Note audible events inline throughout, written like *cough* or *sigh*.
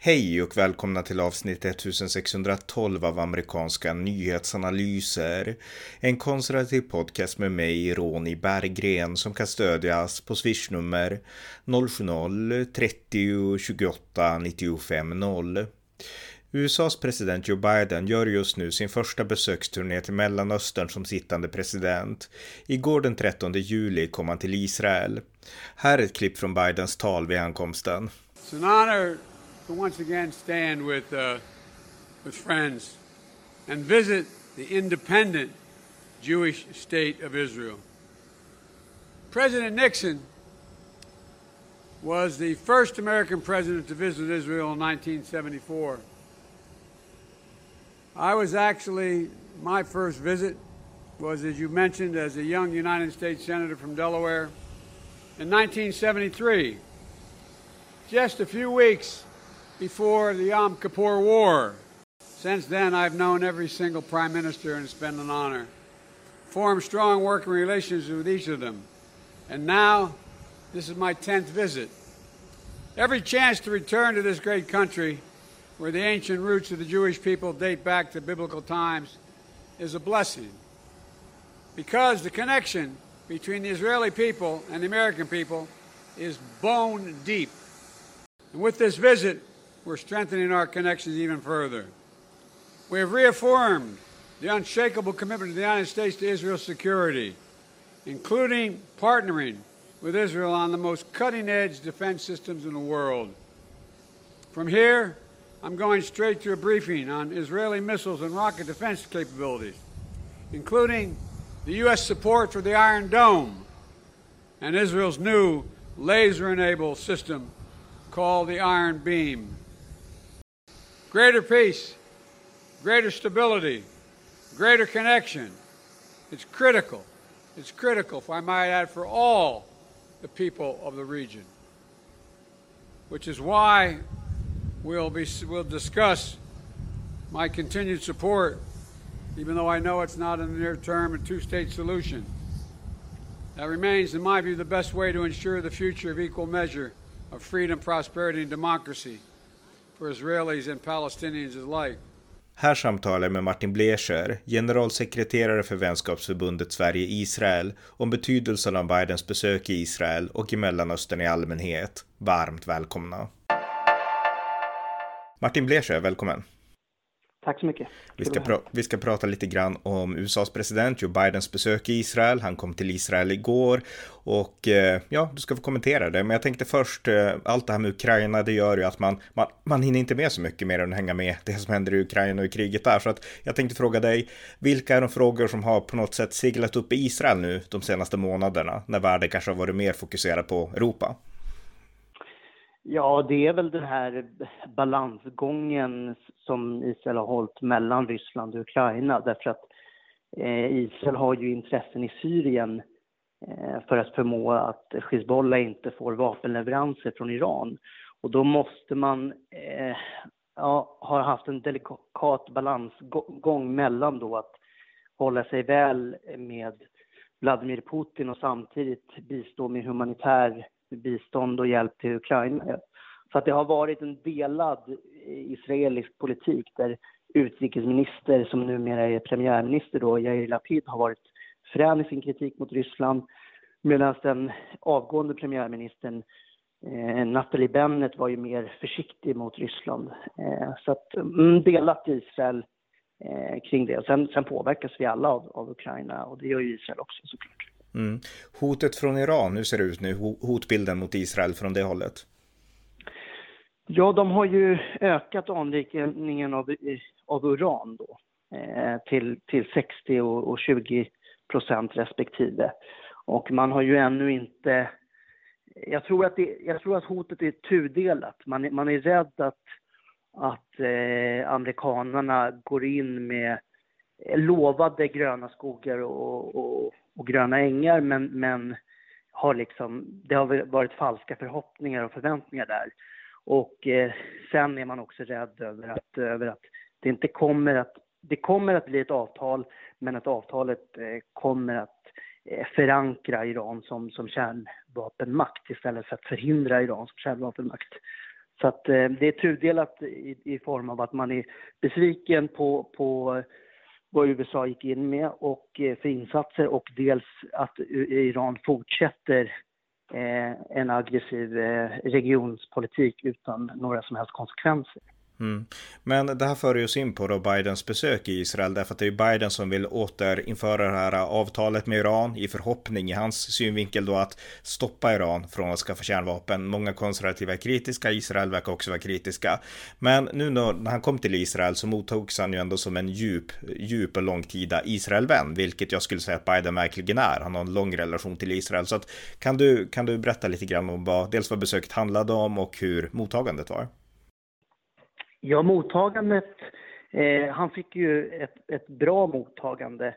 Hej och välkomna till avsnitt 1612 av amerikanska nyhetsanalyser. En konservativ podcast med mig, Ronny Berggren, som kan stödjas på swishnummer 070-30 28 95 0. USAs president Joe Biden gör just nu sin första besöksturné till Mellanöstern som sittande president. Igår den 13 juli kom han till Israel. Här är ett klipp från Bidens tal vid ankomsten. It's an honor to once again stand with, uh, with friends and visit the independent Jewish state of Israel. President Nixon was the first American president to visit Israel in 1974. I was actually, my first visit was, as you mentioned, as a young United States Senator from Delaware in 1973, just a few weeks before the Yom Kippur War. Since then, I've known every single prime minister, and it's been an honor. Formed strong working relations with each of them. And now, this is my 10th visit. Every chance to return to this great country, where the ancient roots of the Jewish people date back to biblical times, is a blessing. Because the connection between the Israeli people and the American people is bone deep. And with this visit, we're strengthening our connections even further. We have reaffirmed the unshakable commitment of the United States to Israel's security, including partnering with Israel on the most cutting edge defense systems in the world. From here, I'm going straight to a briefing on Israeli missiles and rocket defense capabilities, including the U.S. support for the Iron Dome and Israel's new laser enabled system called the Iron Beam. Greater peace, greater stability, greater connection. It's critical. It's critical, if I might add, for all the people of the region. Which is why we'll, be, we'll discuss my continued support, even though I know it's not in the near term a two state solution. That remains, in my view, the best way to ensure the future of equal measure of freedom, prosperity, and democracy for Israelis and Palestinians alike. Här samtalar jag med Martin Blecher, generalsekreterare för vänskapsförbundet Sverige-Israel, om betydelsen av Bidens besök i Israel och i Mellanöstern i allmänhet. Varmt välkomna! Martin Blecher, välkommen! Tack så mycket. Vi ska, vi ska prata lite grann om USAs president Joe Bidens besök i Israel. Han kom till Israel igår och eh, ja, du ska få kommentera det. Men jag tänkte först, eh, allt det här med Ukraina, det gör ju att man, man, man hinner inte med så mycket mer än att hänga med det som händer i Ukraina och i kriget där. Så att jag tänkte fråga dig, vilka är de frågor som har på något sätt seglat upp i Israel nu de senaste månaderna, när världen kanske har varit mer fokuserad på Europa? Ja, det är väl den här balansgången som Israel har hållit mellan Ryssland och Ukraina därför att eh, Israel har ju intressen i Syrien eh, för att förmå att Hizbollah inte får vapenleveranser från Iran. Och då måste man eh, ja, ha haft en delikat balansgång mellan då att hålla sig väl med Vladimir Putin och samtidigt bistå med humanitär bistånd och hjälp till Ukraina. Så att det har varit en delad israelisk politik där utrikesminister, som numera är premiärminister, då, Yair Lapid, har varit frän i sin kritik mot Ryssland medan den avgående premiärministern eh, Nathalie Bennett var ju mer försiktig mot Ryssland. Eh, så att, mm, delat Israel eh, kring det. Sen, sen påverkas vi alla av, av Ukraina och det gör ju Israel också såklart. Mm. Hotet från Iran, hur ser det ut nu? Hotbilden mot Israel från det hållet? Ja, de har ju ökat anrikningen av, av uran då, eh, till, till 60 och, och 20 procent respektive. Och man har ju ännu inte... Jag tror att, det, jag tror att hotet är tudelat. Man, man är rädd att, att eh, amerikanerna går in med eh, lovade gröna skogar och, och, och gröna ängar men, men har liksom, det har varit falska förhoppningar och förväntningar där. Och eh, sen är man också rädd över att, över att det inte kommer att, det kommer att bli ett avtal men att avtalet eh, kommer att eh, förankra Iran som, som kärnvapenmakt istället för att förhindra Iran som kärnvapenmakt. Så att eh, det är tudelat i, i form av att man är besviken på, på vad USA gick in med och eh, för insatser och dels att Iran fortsätter eh, en aggressiv eh, regionspolitik utan några som helst konsekvenser. Mm. Men det här för oss in på då Bidens besök i Israel, därför att det är Biden som vill återinföra det här avtalet med Iran i förhoppning i hans synvinkel då att stoppa Iran från att skaffa kärnvapen. Många konservativa är kritiska, Israel verkar också vara kritiska. Men nu när han kom till Israel så mottogs han ju ändå som en djup, djup och långtida Israelvän, vilket jag skulle säga att Biden verkligen är. Han har en lång relation till Israel. Så att, kan, du, kan du berätta lite grann om vad, dels vad besöket handlade om och hur mottagandet var? Ja, mottagandet, eh, han fick ju ett, ett bra mottagande.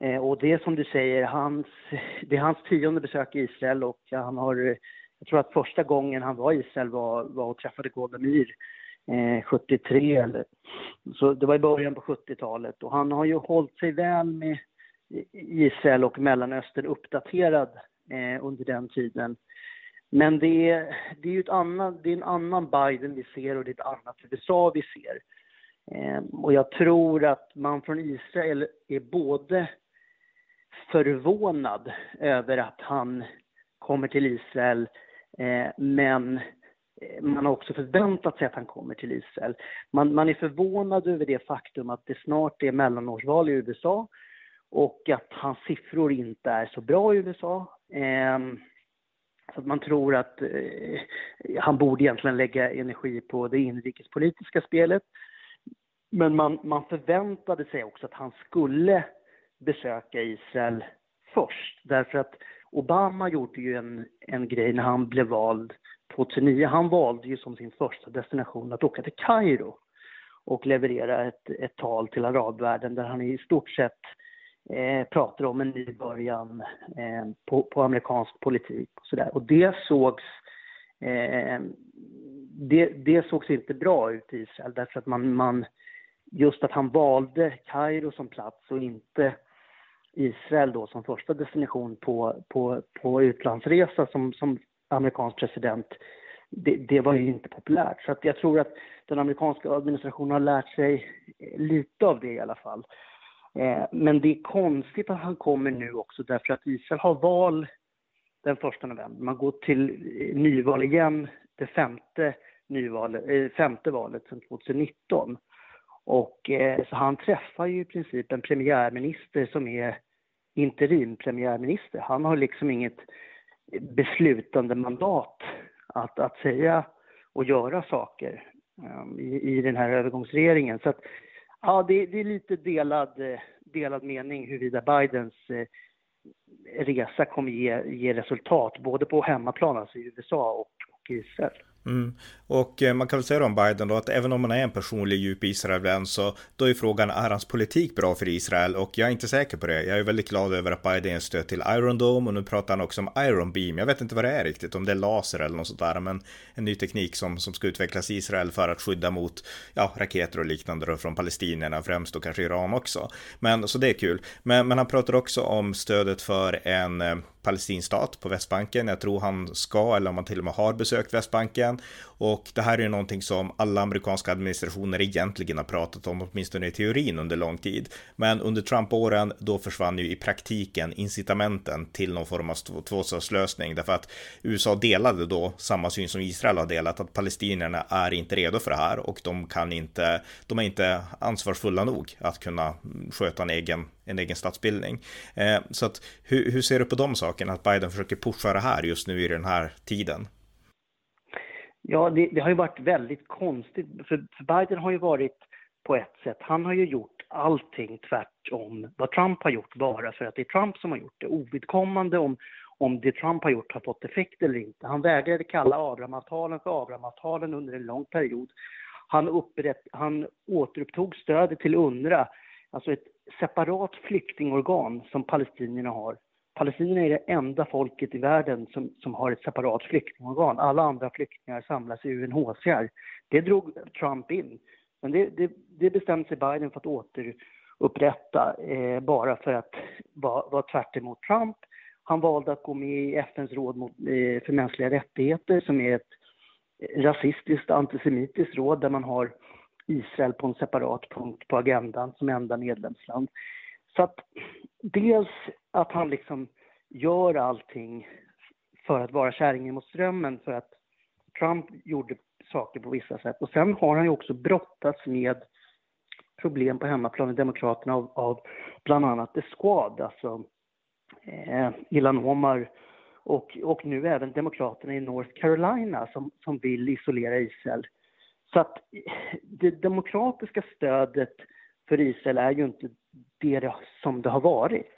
Eh, och det som du säger, hans, det är hans tionde besök i Israel och han har, jag tror att första gången han var i Israel var, var och träffade Golda Myr eh, 73 eller så det var i början på 70-talet och han har ju hållit sig väl med Israel och Mellanöstern uppdaterad eh, under den tiden. Men det är, det är, ett annat, det är en annan Biden vi ser och det är ett annat USA vi ser. Eh, och jag tror att man från Israel är både förvånad över att han kommer till Israel, eh, men eh, man har också förväntat sig att han kommer till Israel. Man, man är förvånad över det faktum att det snart är mellanårsval i USA och att hans siffror inte är så bra i USA. Ehm, så att man tror att eh, han borde egentligen lägga energi på det inrikespolitiska spelet. Men man, man förväntade sig också att han skulle besöka Israel först. Därför att Obama gjorde ju en, en grej när han blev vald 2009. Han valde ju som sin första destination att åka till Kairo och leverera ett, ett tal till arabvärlden där han i stort sett eh, pratar om en ny början eh, på, på, amerikansk politik. Och, sådär. och det sågs eh, det, det sågs inte bra ut i Israel därför att man, man just att han valde Kairo som plats och inte Israel då som första destination på, på, på utlandsresa som, som amerikansk president, det, det, var ju inte populärt. Så att jag tror att den amerikanska administrationen har lärt sig lite av det i alla fall. Eh, men det är konstigt att han kommer nu också därför att Israel har val den 1 november. Man går till eh, nyval igen, det femte, nyval, eh, femte valet sedan 2019. Och, så han träffar ju i princip en premiärminister som är interim premiärminister. Han har liksom inget beslutande mandat att, att säga och göra saker i, i den här övergångsregeringen. Så att Ja, det, det, är lite delad, eh, delad mening huruvida Bidens eh, resa kommer ge, ge resultat både på hemmaplan, alltså i USA och, och Israel. Mm. Och eh, man kan väl säga om Biden då att även om man är en personlig djup Israelvän så då är frågan är hans politik bra för Israel och jag är inte säker på det. Jag är väldigt glad över att Biden är stöd till Iron Dome och nu pratar han också om Iron Beam. Jag vet inte vad det är riktigt, om det är laser eller något sånt där, men en ny teknik som, som ska utvecklas i Israel för att skydda mot ja, raketer och liknande då från palestinierna främst och kanske Iran också. Men så det är kul. Men, men han pratar också om stödet för en eh, palestinstat palestinsk stat på Västbanken. Jag tror han ska, eller om han till och med har besökt Västbanken. Och det här är någonting som alla amerikanska administrationer egentligen har pratat om, åtminstone i teorin under lång tid. Men under Trump-åren, då försvann ju i praktiken incitamenten till någon form av tvåstatslösning. Därför att USA delade då samma syn som Israel har delat, att palestinierna är inte redo för det här och de kan inte, de är inte ansvarsfulla nog att kunna sköta en egen en egen statsbildning. Eh, så att, hur, hur, ser du på de sakerna, att Biden försöker pusha det här just nu i den här tiden? Ja, det, det har ju varit väldigt konstigt, för, för Biden har ju varit på ett sätt, han har ju gjort allting tvärtom vad Trump har gjort, bara för att det är Trump som har gjort det, ovidkommande om, om det Trump har gjort har fått effekt eller inte. Han vägrade kalla Abrahamavtalen för Abrahamavtalen under en lång period. Han, upprätt, han återupptog stödet till UNRWA, alltså ett separat flyktingorgan som palestinierna har. Palestinierna är det enda folket i världen som, som har ett separat flyktingorgan. Alla andra flyktingar samlas i UNHCR. Det drog Trump in. Men det, det, det bestämde sig Biden för att återupprätta eh, bara för att vara, va tvärt emot Trump. Han valde att gå med i FNs råd mot, eh, för mänskliga rättigheter som är ett eh, rasistiskt antisemitiskt råd där man har Israel på en separat punkt på agendan som enda medlemsland. Så att dels att han liksom gör allting för att vara kärringen mot strömmen för att Trump gjorde saker på vissa sätt. Och sen har han ju också brottats med problem på hemmaplan i Demokraterna av, av bland annat The Squad, alltså eh, Ilan Omar och, och nu även Demokraterna i North Carolina som, som vill isolera Israel. Så att det demokratiska stödet för Israel är ju inte det som det har varit.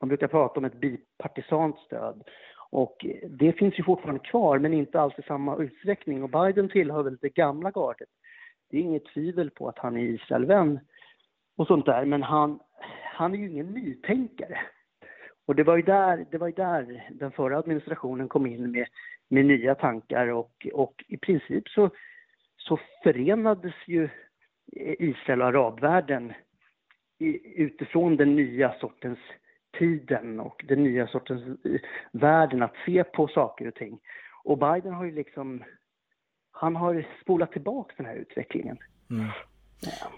Man brukar prata om ett bipartisant stöd. Och det finns ju fortfarande kvar, men inte alls i samma utsträckning. Och Biden tillhör väl det gamla gardet. Det är inget tvivel på att han är Israelvän och sånt där, men han, han är ju ingen nytänkare. Och det var ju där, det var ju där den förra administrationen kom in med, med nya tankar och, och i princip så, så förenades ju Israel och arabvärlden utifrån den nya sortens tiden och den nya sortens eh, världen att se på saker och ting. Och Biden har ju liksom, han har spolat tillbaka den här utvecklingen. Mm.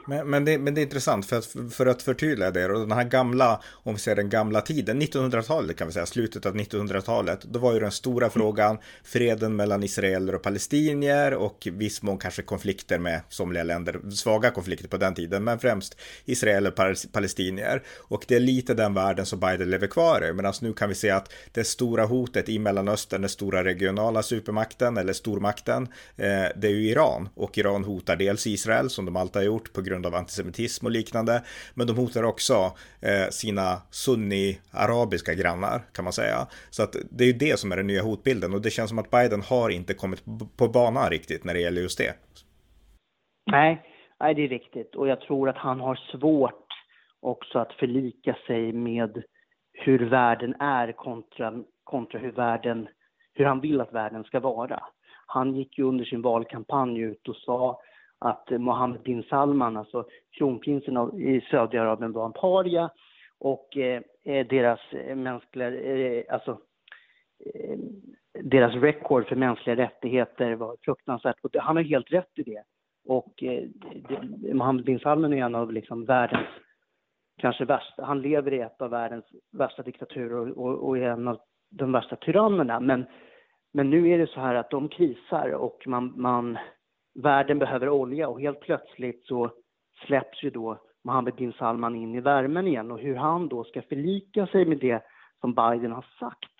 Men, men, det, men det är intressant för att, för att förtydliga det och den här gamla, om vi säger den gamla tiden, 1900-talet kan vi säga, slutet av 1900-talet, då var ju den stora frågan freden mellan israeler och palestinier och viss mån kanske konflikter med somliga länder, svaga konflikter på den tiden, men främst israeler och palestinier. Och det är lite den världen som Biden lever kvar i, medan nu kan vi se att det stora hotet i Mellanöstern, den stora regionala supermakten eller stormakten, eh, det är ju Iran och Iran hotar dels Israel som de alltid har gjort på grund av antisemitism och liknande. Men de hotar också eh, sina sunni-arabiska grannar kan man säga. Så att det är ju det som är den nya hotbilden och det känns som att Biden har inte kommit på banan riktigt när det gäller just det. Nej, nej det är riktigt och jag tror att han har svårt också att förlika sig med hur världen är kontra, kontra hur, världen, hur han vill att världen ska vara. Han gick ju under sin valkampanj ut och sa att Mohammed bin Salman, alltså kronprinsen av, i Saudiarabien, var en paria och eh, eh deras eh, mänskliga, eh, alltså eh, deras record för mänskliga rättigheter var fruktansvärt. Och han har helt rätt i det. Och eh, det, Mohammed bin Salman är en av liksom världens kanske värsta, han lever i ett av världens värsta diktaturer och, och är en av de värsta tyrannerna. Men, men nu är det så här att de krisar och man, man världen behöver olja och helt plötsligt så släpps ju då Mohammed bin Salman in i värmen igen och hur han då ska förlika sig med det som Biden har sagt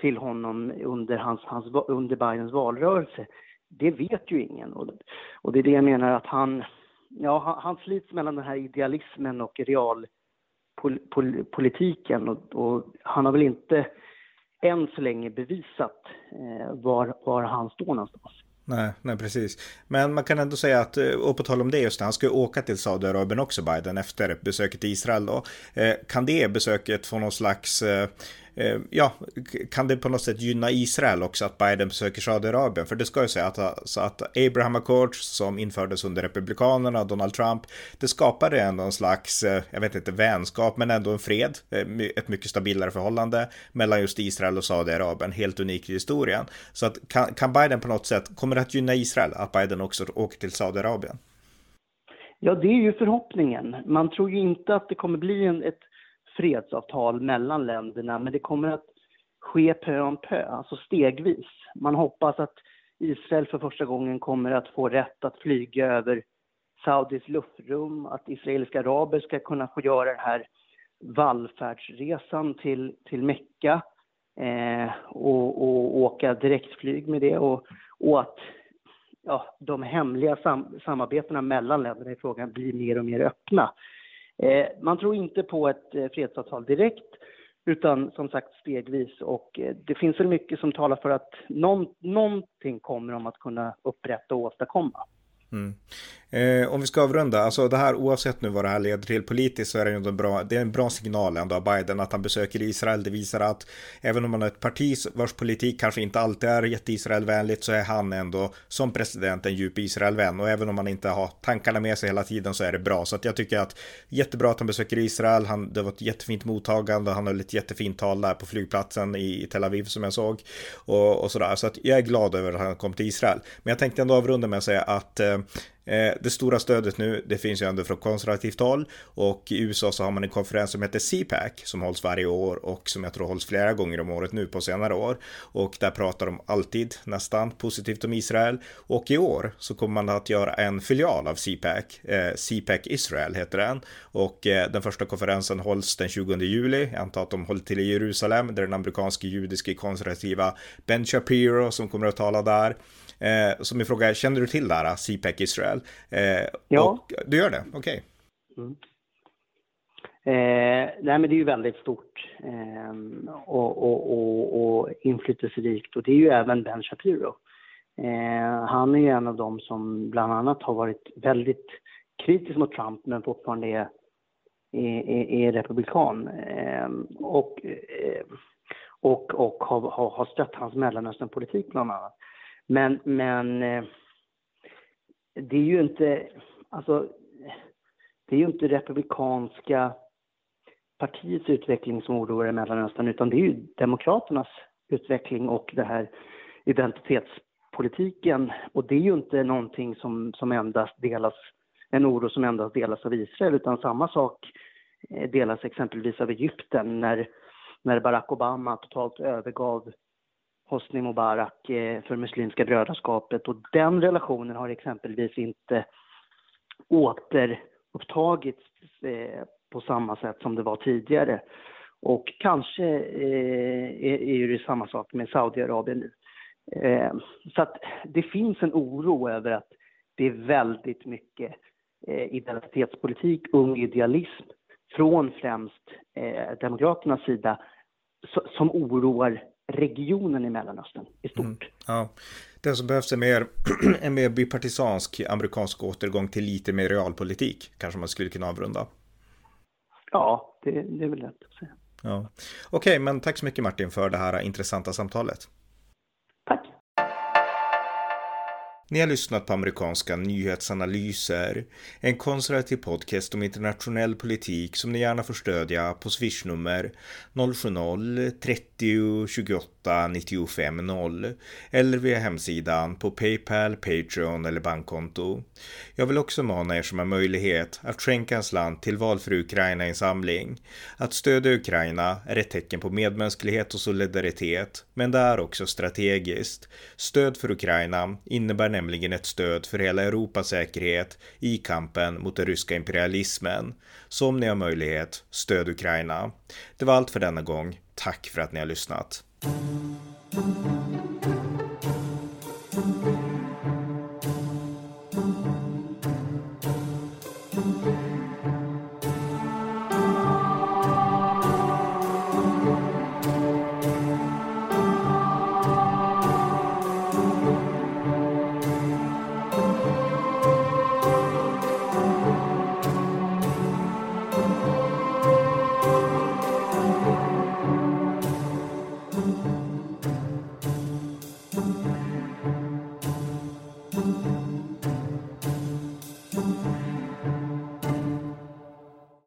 till honom under, hans, hans, under Bidens valrörelse, det vet ju ingen. Och, och det är det jag menar att han, ja, han, han slits mellan den här idealismen och realpolitiken och, och han har väl inte än så länge bevisat eh, var, var han står någonstans. Nej, nej, precis. Men man kan ändå säga att, eh, och på tal om det just han ska ju åka till Saudiarabien också, Biden, efter besöket i Israel då. Eh, kan det besöket få någon slags Eh, Eh, ja, kan det på något sätt gynna Israel också att Biden besöker Saudiarabien? För det ska ju säga att, så att Abraham Accords som infördes under Republikanerna, Donald Trump, det skapade ändå en slags, eh, jag vet inte, vänskap, men ändå en fred, eh, ett mycket stabilare förhållande mellan just Israel och Saudiarabien, helt unikt i historien. Så att kan, kan Biden på något sätt, kommer det att gynna Israel att Biden också åker till Saudiarabien? Ja, det är ju förhoppningen. Man tror ju inte att det kommer bli en, ett fredsavtal mellan länderna, men det kommer att ske pö om pö, alltså stegvis. Man hoppas att Israel för första gången kommer att få rätt att flyga över Saudis luftrum, att israeliska araber ska kunna få göra den här vallfärdsresan till, till Mecka eh, och, och, åka direktflyg med det och, och att ja, de hemliga sam samarbetena mellan länderna i frågan blir mer och mer öppna. Eh, man tror inte på ett eh, fredsavtal direkt, utan som sagt stegvis. Och eh, det finns väl mycket som talar för att någon, någonting kommer de att kunna upprätta och åstadkomma. Mm. Eh, om vi ska avrunda, alltså det här oavsett nu vad det här leder till politiskt så är det ju en bra, det är en bra signal ändå av Biden att han besöker Israel. Det visar att även om man har ett parti vars politik kanske inte alltid är jätte-Israelvänligt så är han ändå som president en djup Israelvän och även om man inte har tankarna med sig hela tiden så är det bra. Så att jag tycker att jättebra att han besöker Israel. Han, det var ett jättefint mottagande. Han höll ett jättefint tal där på flygplatsen i Tel Aviv som jag såg och, och sådär. Så att jag är glad över att han kom till Israel. Men jag tänkte ändå avrunda med att säga att Eh, Eh, det stora stödet nu, det finns ju ändå från konservativt håll. Och i USA så har man en konferens som heter CPAC som hålls varje år och som jag tror hålls flera gånger om året nu på senare år. Och där pratar de alltid nästan positivt om Israel. Och i år så kommer man att göra en filial av CPAC, eh, CPAC Israel heter den. Och eh, den första konferensen hålls den 20 juli, jag antar att de håller till i Jerusalem där den amerikanske judiske konservativa Ben Shapiro som kommer att tala där. Eh, min fråga är, känner du till det här, CPEC Israel? Eh, ja. Och, du gör det? Okej. Okay. Mm. Eh, nej, men det är ju väldigt stort eh, och, och, och, och inflytelserikt och det är ju även Ben Shapiro. Eh, han är ju en av dem som bland annat har varit väldigt kritisk mot Trump men fortfarande är, är, är republikan. Eh, och, eh, och, och har, har, har stött hans Mellanösternpolitik bland annat. Men, men eh, det är ju inte, alltså, det är ju inte republikanska partiets utveckling som oroar i Mellanöstern, utan det är ju demokraternas utveckling och det här identitetspolitiken. Och det är ju inte någonting som, som endast delas, en oro som endast delas av Israel, utan samma sak eh, delas exempelvis av Egypten när, när Barack Obama totalt övergav Hosni Mubarak eh, för Muslimska brödraskapet och den relationen har exempelvis inte återupptagits eh, på samma sätt som det var tidigare. Och kanske eh, är det samma sak med Saudiarabien nu. Så att det finns en oro över att det är väldigt mycket identitetspolitik, ung idealism från främst Demokraternas sida som oroar regionen i Mellanöstern i stort. Mm, ja. Det som behövs är mer, *clears throat* en mer bipartisansk amerikansk återgång till lite mer realpolitik, kanske man skulle kunna avrunda. Ja, det, det är väl lätt att säga. Ja. Okej, okay, men tack så mycket Martin för det här intressanta samtalet. Ni har lyssnat på amerikanska nyhetsanalyser, en konservativ podcast om internationell politik som ni gärna får stödja på swishnummer 070-30 28 95 0 eller via hemsidan på Paypal, Patreon eller bankkonto. Jag vill också mana er som har möjlighet att skänka en slant till Val för Ukraina-insamling. Att stödja Ukraina är ett tecken på medmänsklighet och solidaritet, men det är också strategiskt. Stöd för Ukraina innebär nämligen ett stöd för hela Europas säkerhet i kampen mot den ryska imperialismen. Så om ni har möjlighet, stöd Ukraina. Det var allt för denna gång. Tack för att ni har lyssnat.